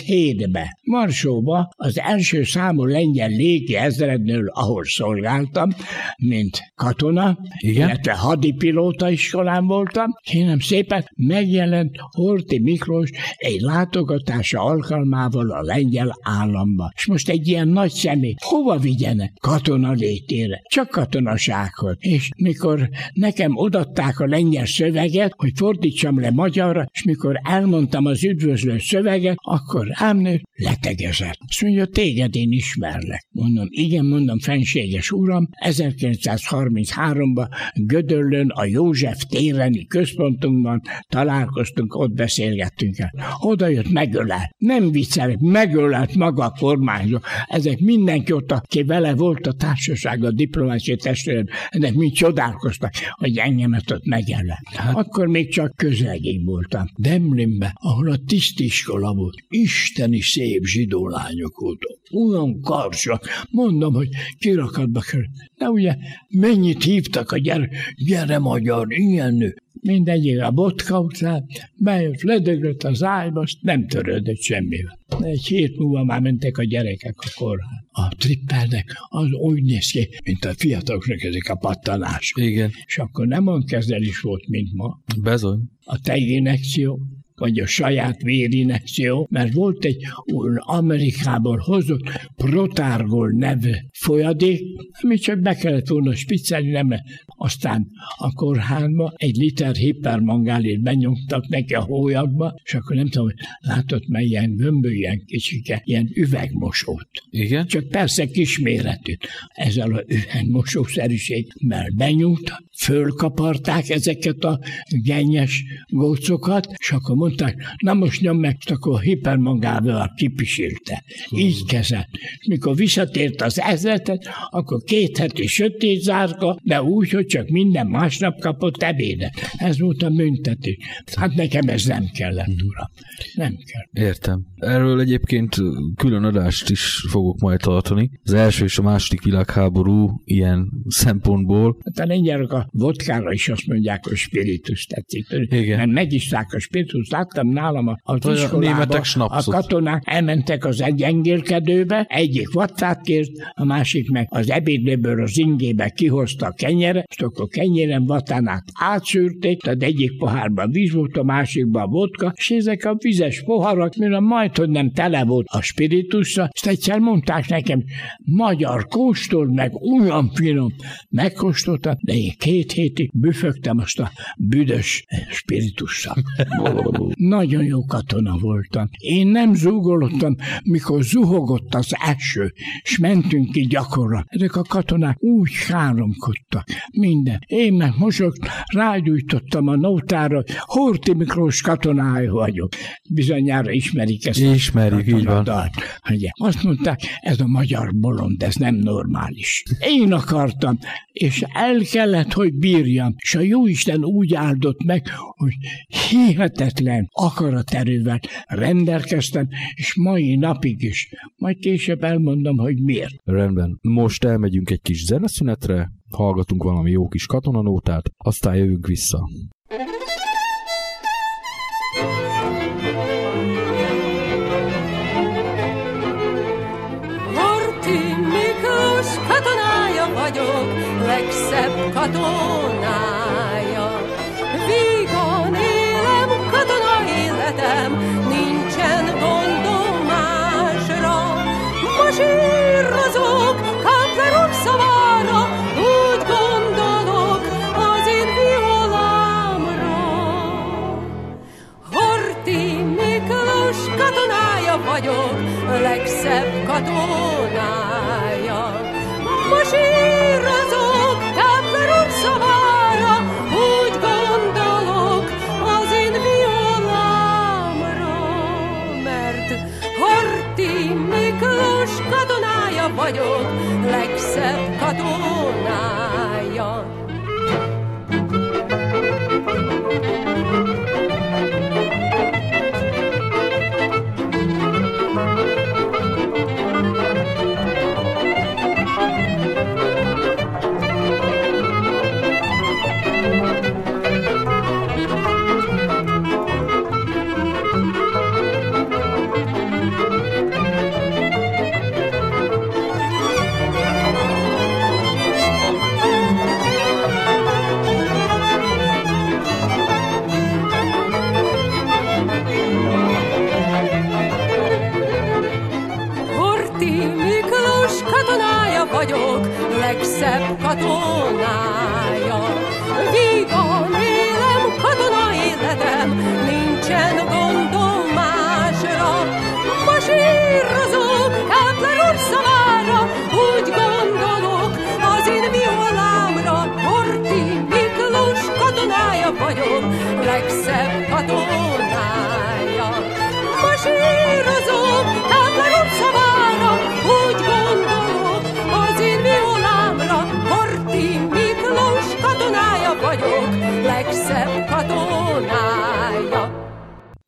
1937-be. Marsóba az első számú lengyel légi ezrednől, ahol szolgáltam, mint katona, Igen? illetve hadipilóta iskolán voltam, kérem szépen megjelent Horti Miklós egy látogatása alkalmával a lengyel államba. És most egy ilyen nagy személy, hova vigyenek? Katona létére. Csak katonasághoz. És mikor nekem odatták a lengyel szöveget, hogy fordítsam le magyarra, és mikor elmondtam az üdvözlő szöveget, akkor rám nőtt, letegezett. Azt mondja, téged én ismerlek. Mondom, igen, mondom, fenséges uram, 1933-ban Gödöllön a József téreni központunkban találkoztunk, ott beszélgettünk el. Oda jött, megölelt. Nem viccelek, megölelt maga a kormányzó. Ezek mindenki ott, aki vele volt a társaság, a diplomáciai testület, ennek mind csodálkoztak, hogy engemet ott megölelt. Hát. Akkor még csak közelgén voltam. Demlinbe, ahol a tisztiskola volt. Isteni szép zsidó lányok voltak. Olyan karsak. Mondom, hogy kirakatba kerül. De ugye mennyit hívtak a gyere, gyere magyar, ilyen nő mindegyik a botka után, bejött, ledöglött az ágyba, azt nem törődött semmivel. Egy hét múlva már mentek a gyerekek a kórház. A trippelnek az úgy néz ki, mint a fiataloknak ezek a pattanások. Igen. És akkor nem olyan kezelés volt, mint ma. Bezony. A tejinekció, vagy a saját vérinekció, mert volt egy Amerikából hozott protárgol nevű folyadék, ami csak be kellett volna spiccelni, nem aztán a kórházba egy liter hipermangálét benyomtak neki a hólyakba, és akkor nem tudom, látott, mely ilyen gömbő, ilyen kicsike, ilyen üvegmosót. Igen? Csak persze kisméretű. Ezzel a üvegmosószerűséggel benyújt, fölkaparták ezeket a gennyes gócokat, és akkor mondták, na most nyom meg, akkor hipermangával kipisilte. Így kezelt. Mikor visszatért az ezretet, akkor két heti sötét zárka, de úgy, hogy csak minden másnap kapott ebédet. Ez volt a büntetés. Hát nekem ez nem kellett, uram. Nem kell. Értem. Erről egyébként külön adást is fogok majd tartani. Az első és a második világháború ilyen szempontból. Hát a lengyelek a vodkára is azt mondják, hogy spiritus tetszik. Igen. Mert megiszták a spiritus, láttam nálam a, az iskolába, a katonák elmentek az egy engélkedőbe, egyik vattát kért, a másik meg az ebédlőből az ingébe kihozta a kenyere, és akkor kenyéren vatánát átszűrték, tehát egyik pohárban víz volt, a másikban vodka, és ezek a vizes poharak, mire majd, hogy nem tele volt a spiritusra, és egyszer mondták nekem, magyar kóstol, meg olyan finom, megkóstoltam, de én két hétig büfögtem azt a büdös spiritussal. Nagyon jó katona voltam. Én nem zúgolottam, mikor zuhogott az eső, és mentünk ki gyakorra. Ezek a katonák úgy háromkodtak, minden. Én meg mosok, rágyújtottam a nótára, Horti Miklós katonája vagyok. Bizonyára ismerik ezt. Ismerik, így van. Ugye, azt mondták, ez a magyar bolond, ez nem normális. Én akartam, és el kellett, hogy bírjam. És a Jóisten úgy áldott meg, hogy hihetetlen akaraterővel rendelkeztem, és mai napig is. Majd később elmondom, hogy miért. Rendben. Most elmegyünk egy kis zeneszünetre, hallgatunk valami jó kis katonanótát, aztán jövünk vissza. Horti Miklós katonája vagyok, legszebb katonája. Vagyok, legszebb katonája. Masírozok, Kepler úr szavára, úgy gondolok az én violámra, mert Horti Miklós katonája vagyok, legszebb katonája. Horti vagyok, legszebb katonája.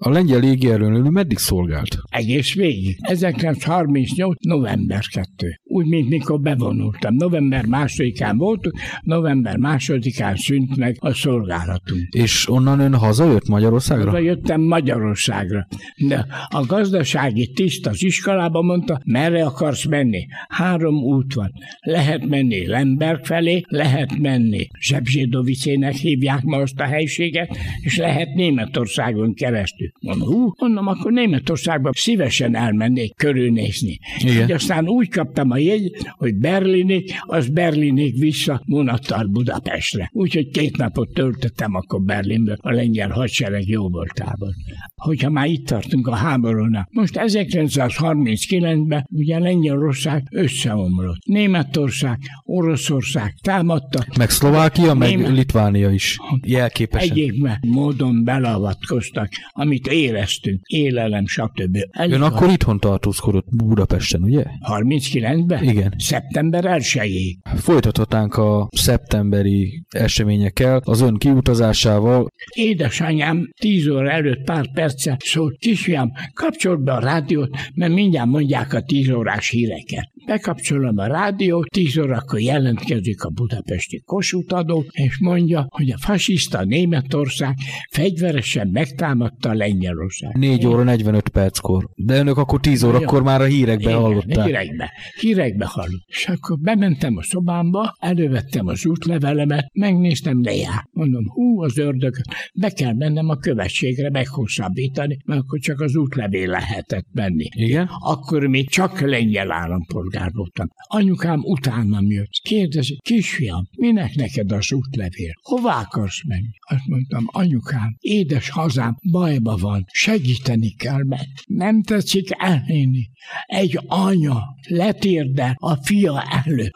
A lengyel légierőnő meddig szolgált? Egész végig. 1938. november 2. Úgy, mint mikor bevonultam. November másodikán voltunk, november másodikán szűnt meg a szolgálatunk. És onnan ön hazajött Magyarországra? Oda jöttem Magyarországra. De a gazdasági tiszt az iskolába mondta, merre akarsz menni? Három út van. Lehet menni Lemberg felé, lehet menni Zsebzsédovicének hívják ma azt a helységet, és lehet Németországon keresztül. Mondom, hú, mondom, akkor Németországba szívesen elmennék körülnézni. Igen. Így aztán úgy kaptam a jegy, hogy Berlinig, az Berlinig vissza vonattal Budapestre. Úgyhogy két napot töltöttem akkor Berlinből a lengyel hadsereg jó voltában. Hogyha már itt tartunk a háborúnál. Most 1939-ben ugye Lengyelország összeomlott. Németország, Oroszország támadta, Meg Szlovákia, meg Német- Litvánia is. Jelképesen. egyik módon beleavatkoztak, amit éreztünk, élelem, stb. Elég Ön akkor itthon tartózkodott Budapesten, ugye? 39-ben? Igen. Szeptember 1 Folytathatnánk a szeptemberi eseményekkel, az ön kiutazásával. Édesanyám 10 óra előtt pár perccel szólt, kisfiam, kapcsold be a rádiót, mert mindjárt mondják a 10 órás híreket. Bekapcsolom a rádiót, 10 órakor jelentkezik a budapesti kossuthadó, és mondja, hogy a fasiszta Németország fegyveresen megtámadta Lengyelország. 4 óra 45 perckor. De önök akkor 10 órakor már a hírekbe Igen, hallották. Hírekbe, hírekbe hallott. És akkor bementem a szobámba, elővettem az útlevelemet, megnéztem, de. Mondom, hú, az ördög, be kell mennem a követségre meghosszabbítani, mert akkor csak az útlevél lehetett menni. Igen? Akkor még csak lengyel állampolgár voltam. Anyukám utánam jött. Kérdezi, kisfiam, minek neked az útlevél? Hová akarsz menni? Azt mondtam, anyukám, édes hazám bajba van, segíteni kell meg. Nem tetszik elhinni. Egy anya letérdel a fia előtt.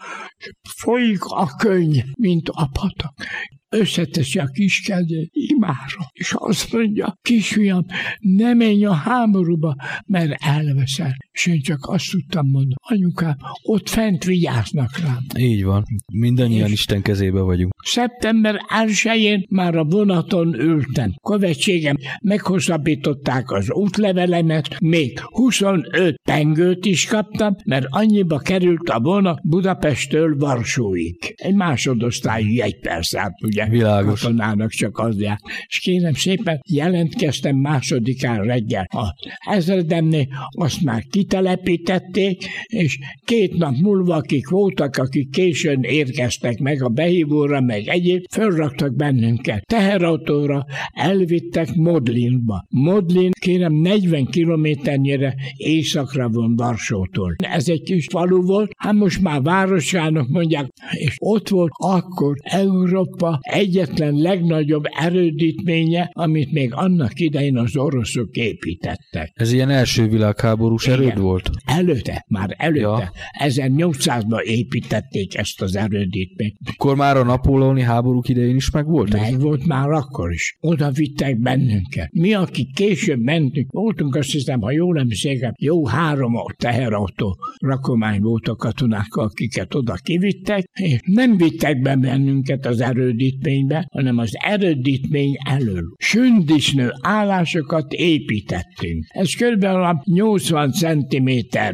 Folyik a könyv, mint a patak összeteszi a kiskedvét imára, és azt mondja, kisfiam, ne menj a háborúba, mert elveszel. És én csak azt tudtam mondani, anyukám, ott fent vigyáznak rám. Így van. Mindannyian és Isten kezébe vagyunk. Szeptember 1-én már a vonaton ültem. Követségem meghosszabbították az útlevelemet, még 25 pengőt is kaptam, mert annyiba került a vonat Budapesttől Varsóig. Egy másodosztályú egy percet, ugye ugye Világos. katonának csak az jár. És kérem szépen, jelentkeztem másodikán reggel. A ezredemnél azt már kitelepítették, és két nap múlva, akik voltak, akik későn érkeztek meg a behívóra, meg egyéb, fölraktak bennünket. Teherautóra elvittek Modlinba. Modlin, kérem, 40 kilométernyire északra van Varsótól. Ez egy kis falu volt, hát most már városának mondják, és ott volt akkor Európa egyetlen legnagyobb erődítménye, amit még annak idején az oroszok építettek. Ez ilyen első világháborús Igen. erőd volt? Előtte, már előtte. Ja. Ja. 1800-ban építették ezt az erődítményt. Akkor már a napóleoni háborúk idején is meg volt? ez? Meg volt már akkor is. Oda vittek bennünket. Mi, akik később mentünk, voltunk azt hiszem, ha jól emlékszem, jó három teherautó rakomány volt a katonákkal, akiket oda kivittek, és nem vittek be bennünket az erődítménybe, hanem az erődítmény elől. Sündisnő állásokat építettünk. Ez kb. 80 cm,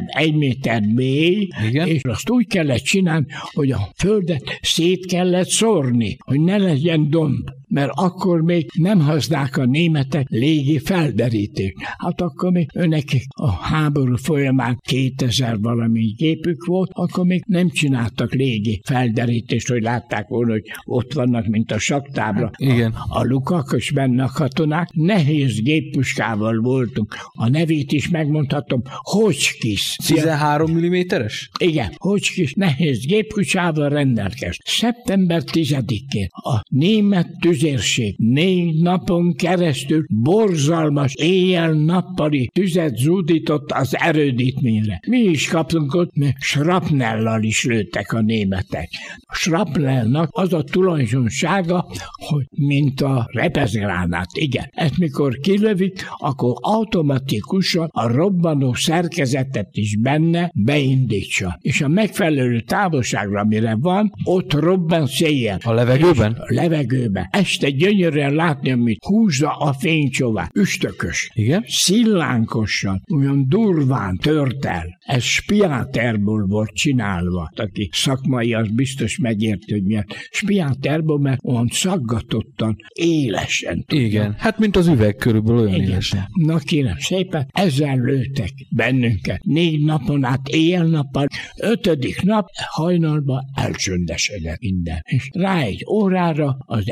1 méter mély, Igen. és azt úgy kellett csinálni, hogy a földet szét kellett szórni, hogy ne legyen domb mert akkor még nem használták a németek légi felderítést. Hát akkor még önnek a háború folyamán 2000 valami gépük volt, akkor még nem csináltak légi felderítést, hogy látták volna, hogy ott vannak, mint a saktábla. Igen. A, a lukak és benne a katonák. Nehéz géppuskával voltunk. A nevét is megmondhatom, Hocskis. 13 mm-es? Igen, Hocskis nehéz gépkucsával rendelkezt. Szeptember 10-én a német tüzérség négy napon keresztül borzalmas éjjel-nappali tüzet zúdított az erődítményre. Mi is kaptunk ott, mert srapnellal is lőttek a németek. A srapnellnak az a tulajdonsága, hogy mint a repezgránát, igen. Ezt mikor kilövik, akkor automatikusan a robbanó szerkezetet is benne beindítsa. És a megfelelő távolságra, amire van, ott robban széjjel. A levegőben? A levegőben. Este gyönyörűen látni, amit húzza a fénycsová. Üstökös. Igen. Szillánkosan, olyan durván tört el. Ez spiáterból volt csinálva. Aki szakmai, az biztos megérti, hogy miért. Spiáterból, mert olyan szaggatottan, élesen. tudja. Igen. Hát mint az üveg körülbelül olyan Igen. élesen. Na kérem szépen, ezzel lőttek bennünket. Négy napon át éjjel-nappal, ötödik nap hajnalba elcsöndesedett minden. És rá egy órára az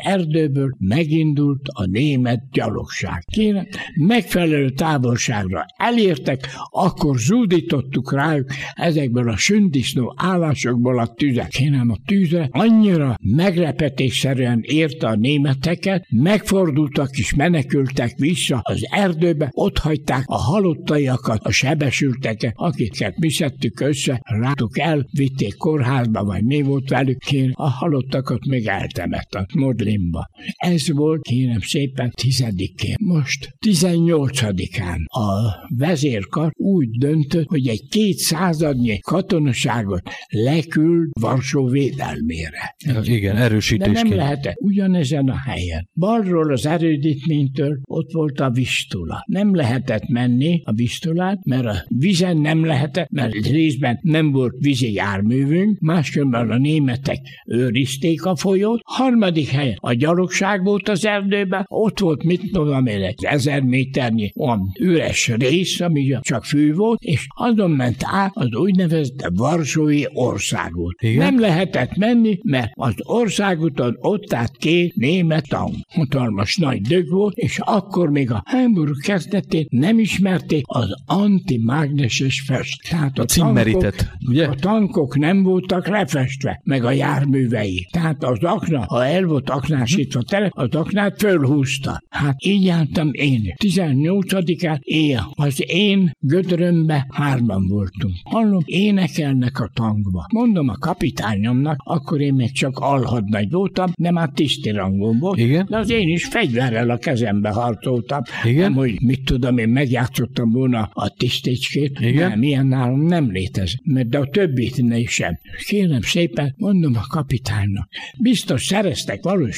erdőből megindult a német gyalogság. Kérem, megfelelő távolságra elértek, akkor zúdítottuk rájuk ezekből a sündisznó állásokból a tüzet. Kérem, a tűze annyira meglepetésszerűen érte a németeket, megfordultak és menekültek vissza az erdőbe, ott hagyták a halottaiakat, a sebesülteket, akiket mi szedtük össze, rátuk el, vitték kórházba, vagy mi volt velük, kérem, a halottakat még eltemettek Modlinba. Ez volt, kérem szépen, tizedikén. Most 18-án a vezérkar úgy döntött, hogy egy két századnyi katonaságot leküld Varsó védelmére. Igen, De erősítésként. nem lehetett ugyanezen a helyen. Balról az erődítménytől ott volt a Vistula. Nem lehetett menni a Vistulát, mert a vizen nem lehetett, mert részben nem volt vízi járművünk, máskülönben a németek őrizték a folyót. Harmadik helyen a gyalog homlokság volt az erdőben, ott volt, mit tudom én, egy ezer méternyi olyan üres rész, ami csak fű volt, és azon ment át az úgynevezett Varsói országút. Igen? Nem lehetett menni, mert az országúton ott állt két német tank. Hatalmas nagy dög volt, és akkor még a Hamburg kezdetén nem ismerték az antimágneses fest. Tehát A cimmeritet, tankok, ugye? A tankok nem voltak lefestve, meg a járművei. Tehát az akna, ha el volt aknásítva tele, az aknát fölhúzta. Hát így jártam én. 18-án éjjel. Az én gödrömbe hárman voltunk. Hallom, énekelnek a tankba. Mondom a kapitányomnak, akkor én még csak alhadnagy voltam, de már tiszti rangom volt. Igen. De az én is fegyverrel a kezembe harcoltam. Igen. Nem, hogy mit tudom, én megjátszottam volna a tisztécskét. Igen. Nem, ilyen nálam nem létezik. Mert de a többit ne sem. Kérem szépen, mondom a kapitánynak. Biztos szereztek valami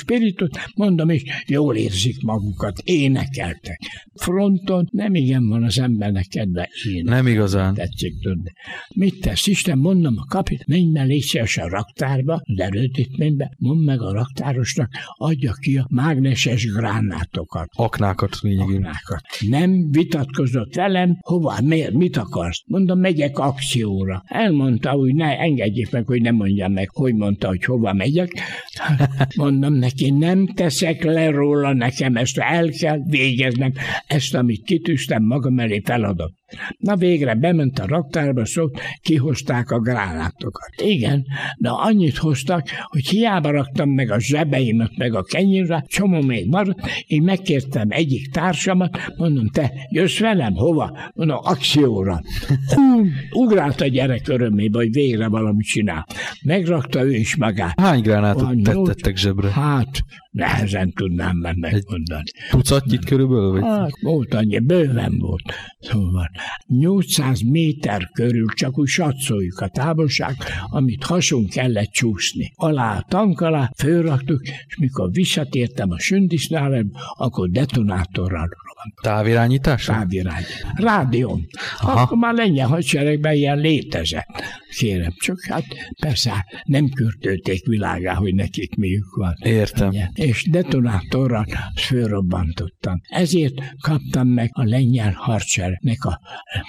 spiritot, mondom, és jól érzik magukat, énekeltek. Fronton nem igen van az embernek kedve énekelni Nem igazán. tetszik tudni. Mit tesz Isten? Mondom a kapit, menj be légy a raktárba, az erődítménybe, mondd meg a raktárosnak, adja ki a mágneses gránátokat. Aknákat lényegében. Aknákat. Nem vitatkozott velem, hova, miért, mit akarsz? Mondom, megyek akcióra. Elmondta, hogy ne engedjék meg, hogy nem mondjam meg, hogy mondta, hogy hova megyek. Mondom neki, nem teszek le róla nekem, ezt el kell végeznem, ezt, amit kitűztem magam elé feladom. Na végre bement a raktárba, szólt, kihozták a gránátokat. Igen, de annyit hoztak, hogy hiába raktam meg a zsebeimet, meg a kenyérre, csomó még maradt, én megkértem egyik társamat, mondom, te jössz velem, hova? Mondom, akcióra. Ugrált a gyerek örömébe, hogy végre valamit csinál. Megrakta ő is magát. Hány gránátot Van tettettek zsebre? Hát, nehezen tudnám meg megmondani. Tucatnyit körülbelül? Vagy? Hát, volt annyi, bőven volt. Szóval 800 méter körül csak úgy satszoljuk a távolság, amit hason kellett csúszni. Alá a tank alá, fölraktuk, és mikor visszatértem a sündisználem, akkor detonátorral robbant. Távirányításra? Távirány. Rádión. Aha. Akkor már lengyel hadseregben ilyen létezett. Kérem, csak hát persze nem kürtölték világá, hogy nekik miük van. Értem. Ugye? És detonátorral fölrobbantottam. Ezért kaptam meg a lengyel hadseregnek a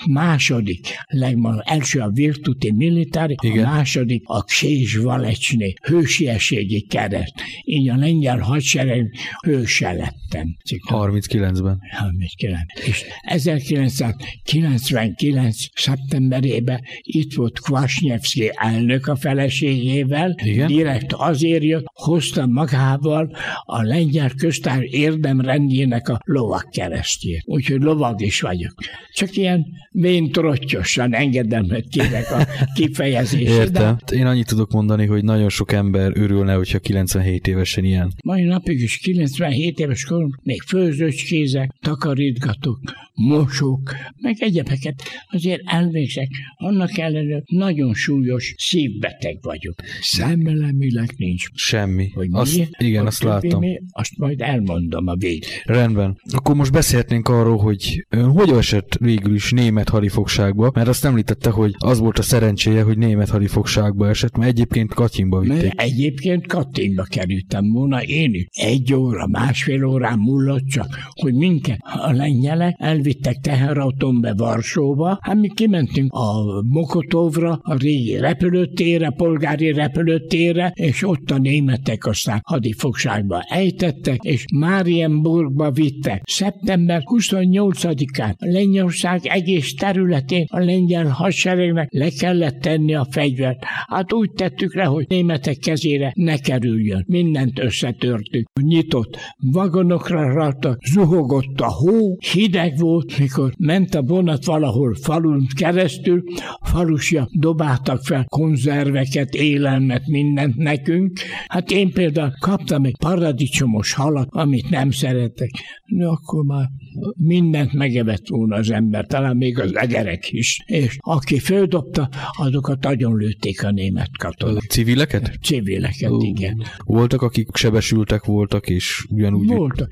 második, legma, első a Virtuti Militári, Igen. a második a Ksés Valecsné hősiességi kereszt. Így a lengyel hadsereg hőse lettem. Cikk- 39-ben. 39. És 1999. szeptemberében itt volt Kvasnyevszki elnök a feleségével, Igen. direkt azért jött, hozta magával a lengyel köztár érdemrendjének a lovak keresztjét. Úgyhogy lovag is vagyok. Csak ilyen véntrottyosan engedelmet kérek a kifejezésre. Értem. Én annyit tudok mondani, hogy nagyon sok ember örülne, hogyha 97 évesen ilyen. Mai napig is 97 éves korom, még főzőcskézek, takarítgatok, mosok, meg egyebeket azért elvégzek. Annak ellenére nagyon súlyos szívbeteg vagyok. Szemmelemileg nincs. Semmi. Hogy Azt, miért? igen, Hogy azt láttam. mi? Azt majd elmondom a végén. Rendben. Akkor most beszélhetnénk arról, hogy ön hogy esett végül is német hadifogságba, mert azt említette, hogy az volt a szerencséje, hogy német hadifogságba esett, mert egyébként Katyinba vitték. Mert egyébként Katinba kerültem volna én is. Egy óra, másfél órán múlott csak, hogy minket a lengyelek elvittek teherautómbe Varsóba, hát mi kimentünk a Mokotovra, a régi repülőtérre, polgári repülőtérre, és ott a németek aztán hadifogságba ejtettek, és Marienburgba vittek. Szeptember 28-án a Lengyelország egész területén a lengyel hadseregnek le kellett tenni a fegyvert. Hát úgy tettük le, hogy németek kezére ne kerüljön. Mindent összetörtük. Nyitott vagonokra raktak, zuhogott a hó, hideg volt, mikor ment a vonat valahol falun keresztül, falusja dobáltak fel konzerveket, élelmet, mindent nekünk. Hát én például kaptam egy paradicsomos halat, amit nem szeretek. No, akkor már mindent megevett volna az ember, talán még az egerek is. És aki földobta, azokat agyonlőtték a német katonák. Civileket? Civileket, Ú, igen. Voltak, akik sebesültek voltak, és ugyanúgy... Voltak.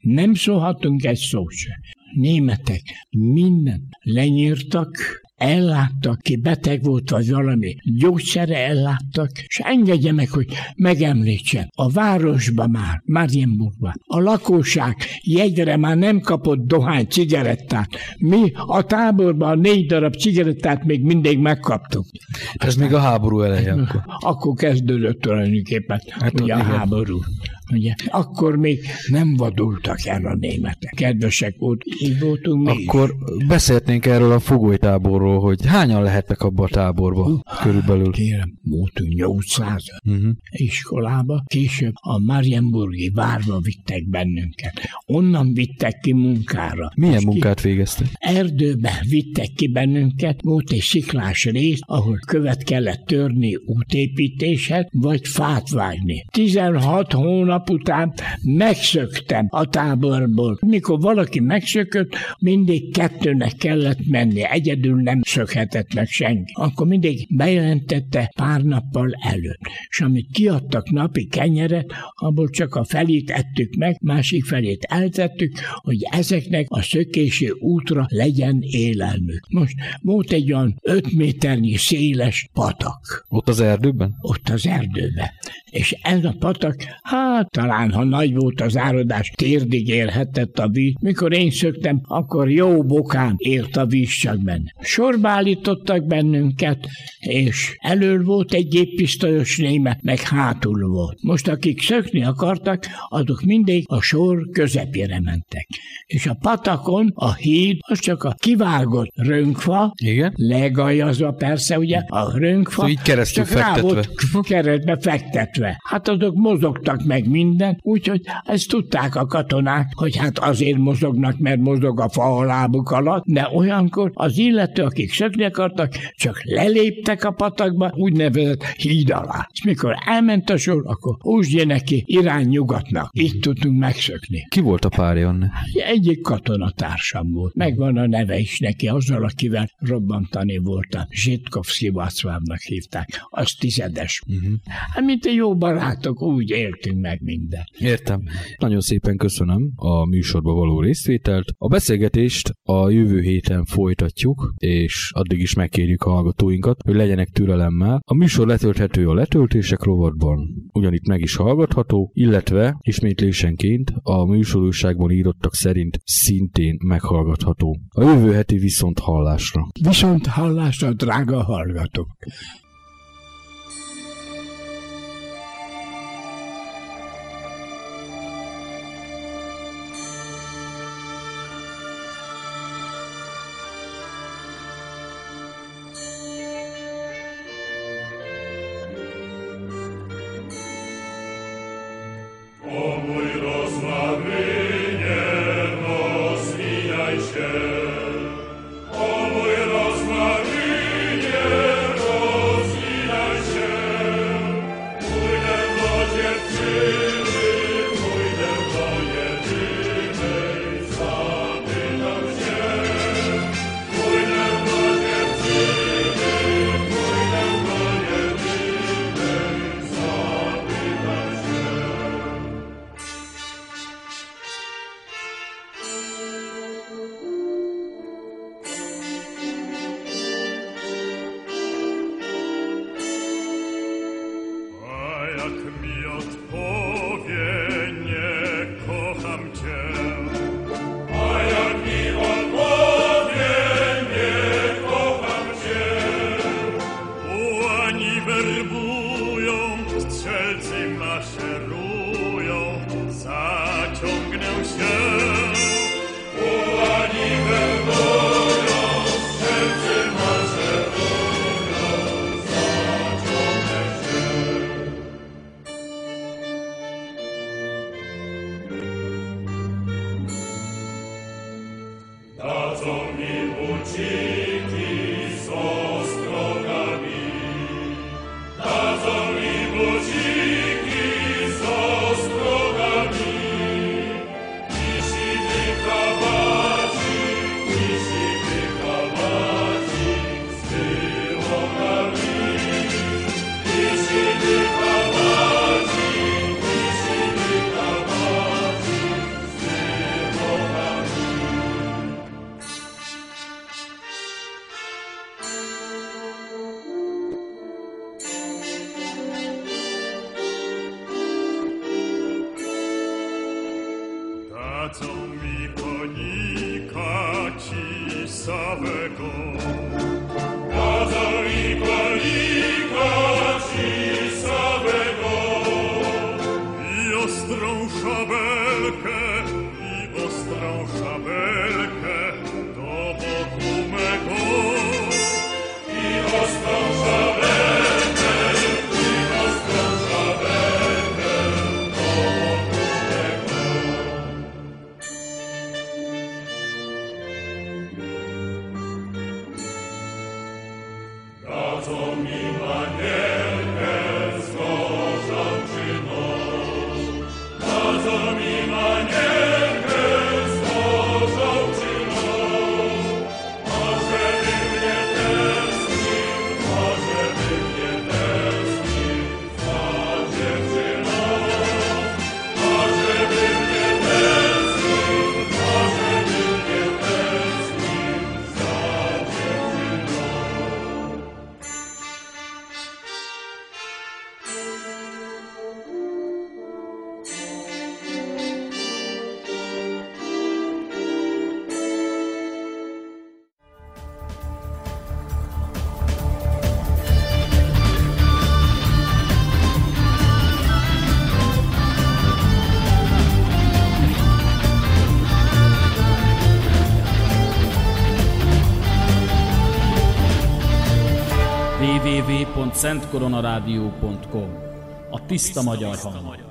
Nem szólhatunk egy szót se. Németek mindent lenyírtak, elláttak, ki beteg volt, vagy valami gyógyszere elláttak, és engedje meg, hogy megemlítsem. A városba már, Marienburgban, a lakóság jegyre már nem kapott dohány cigarettát. Mi a táborban a négy darab cigarettát még mindig megkaptuk. Ez még a háború eleje. Akkor, akkor kezdődött tulajdonképpen hát, ugye a igen. háború. Ugye? Akkor még nem vadultak el a németek. Kedvesek volt, így voltunk mi Akkor is. beszélhetnénk erről a fogolytáborról, hogy hányan lehettek abba a táborba uh, körülbelül? Kérem, voltunk 800 uh-huh. iskolába, később a Marienburgi várba vittek bennünket. Onnan vittek ki munkára. Milyen Most munkát ki... végeztek? Erdőbe vittek ki bennünket, volt egy sziklás rész, ahol követ kellett törni útépítéshez, vagy fát vágni. 16 hónap nap után megszöktem a táborból. Mikor valaki megszökött, mindig kettőnek kellett menni, egyedül nem szökhetett meg senki. Akkor mindig bejelentette pár nappal előtt. És amit kiadtak napi kenyeret, abból csak a felét ettük meg, másik felét eltettük, hogy ezeknek a szökési útra legyen élelmük. Most volt egy olyan 5 méternyi széles patak. Ott az erdőben? Ott az erdőben. És ez a patak, hát talán ha nagy volt az áradás, térdig érhetett a víz. Mikor én szöktem, akkor jó bokán ért a víz csak benne. Sorba állítottak bennünket, és elől volt egy géppisztolyos néme, meg hátul volt. Most akik szökni akartak, azok mindig a sor közepére mentek. És a patakon a híd az csak a kivágott rönkfa, Igen? legajazva persze, ugye, a rönkfa, szóval így keresztül csak fektetve. rá volt keresztbe fektetve. Hát azok mozogtak meg minden, úgyhogy ezt tudták a katonák, hogy hát azért mozognak, mert mozog a fa a lábuk alatt, de olyankor az illető, akik szökni akartak, csak leléptek a patakba, úgynevezett híd alá. És mikor elment a sor, akkor húzd neki irány nyugatnak. Így tudtunk megszökni. Ki volt a párja Egyik katonatársam volt. Megvan a neve is neki, azzal, akivel robbantani voltam. Zsitkovszki Václávnak hívták. Az tizedes. Uh-huh. Hát, mint egy jó barátok, úgy éltünk meg minden. Értem. Nagyon szépen köszönöm a műsorba való részvételt. A beszélgetést a jövő héten folytatjuk, és addig is megkérjük a hallgatóinkat, hogy legyenek türelemmel. A műsor letölthető a letöltések rovatban, ugyanitt meg is hallgatható, illetve ismétlésenként a műsorúságban írottak szerint szintén meghallgatható. A jövő heti viszont hallásra. Viszont hallásra, drága hallgatók! O www.szentkoronarádió.com A tiszta magyar hang.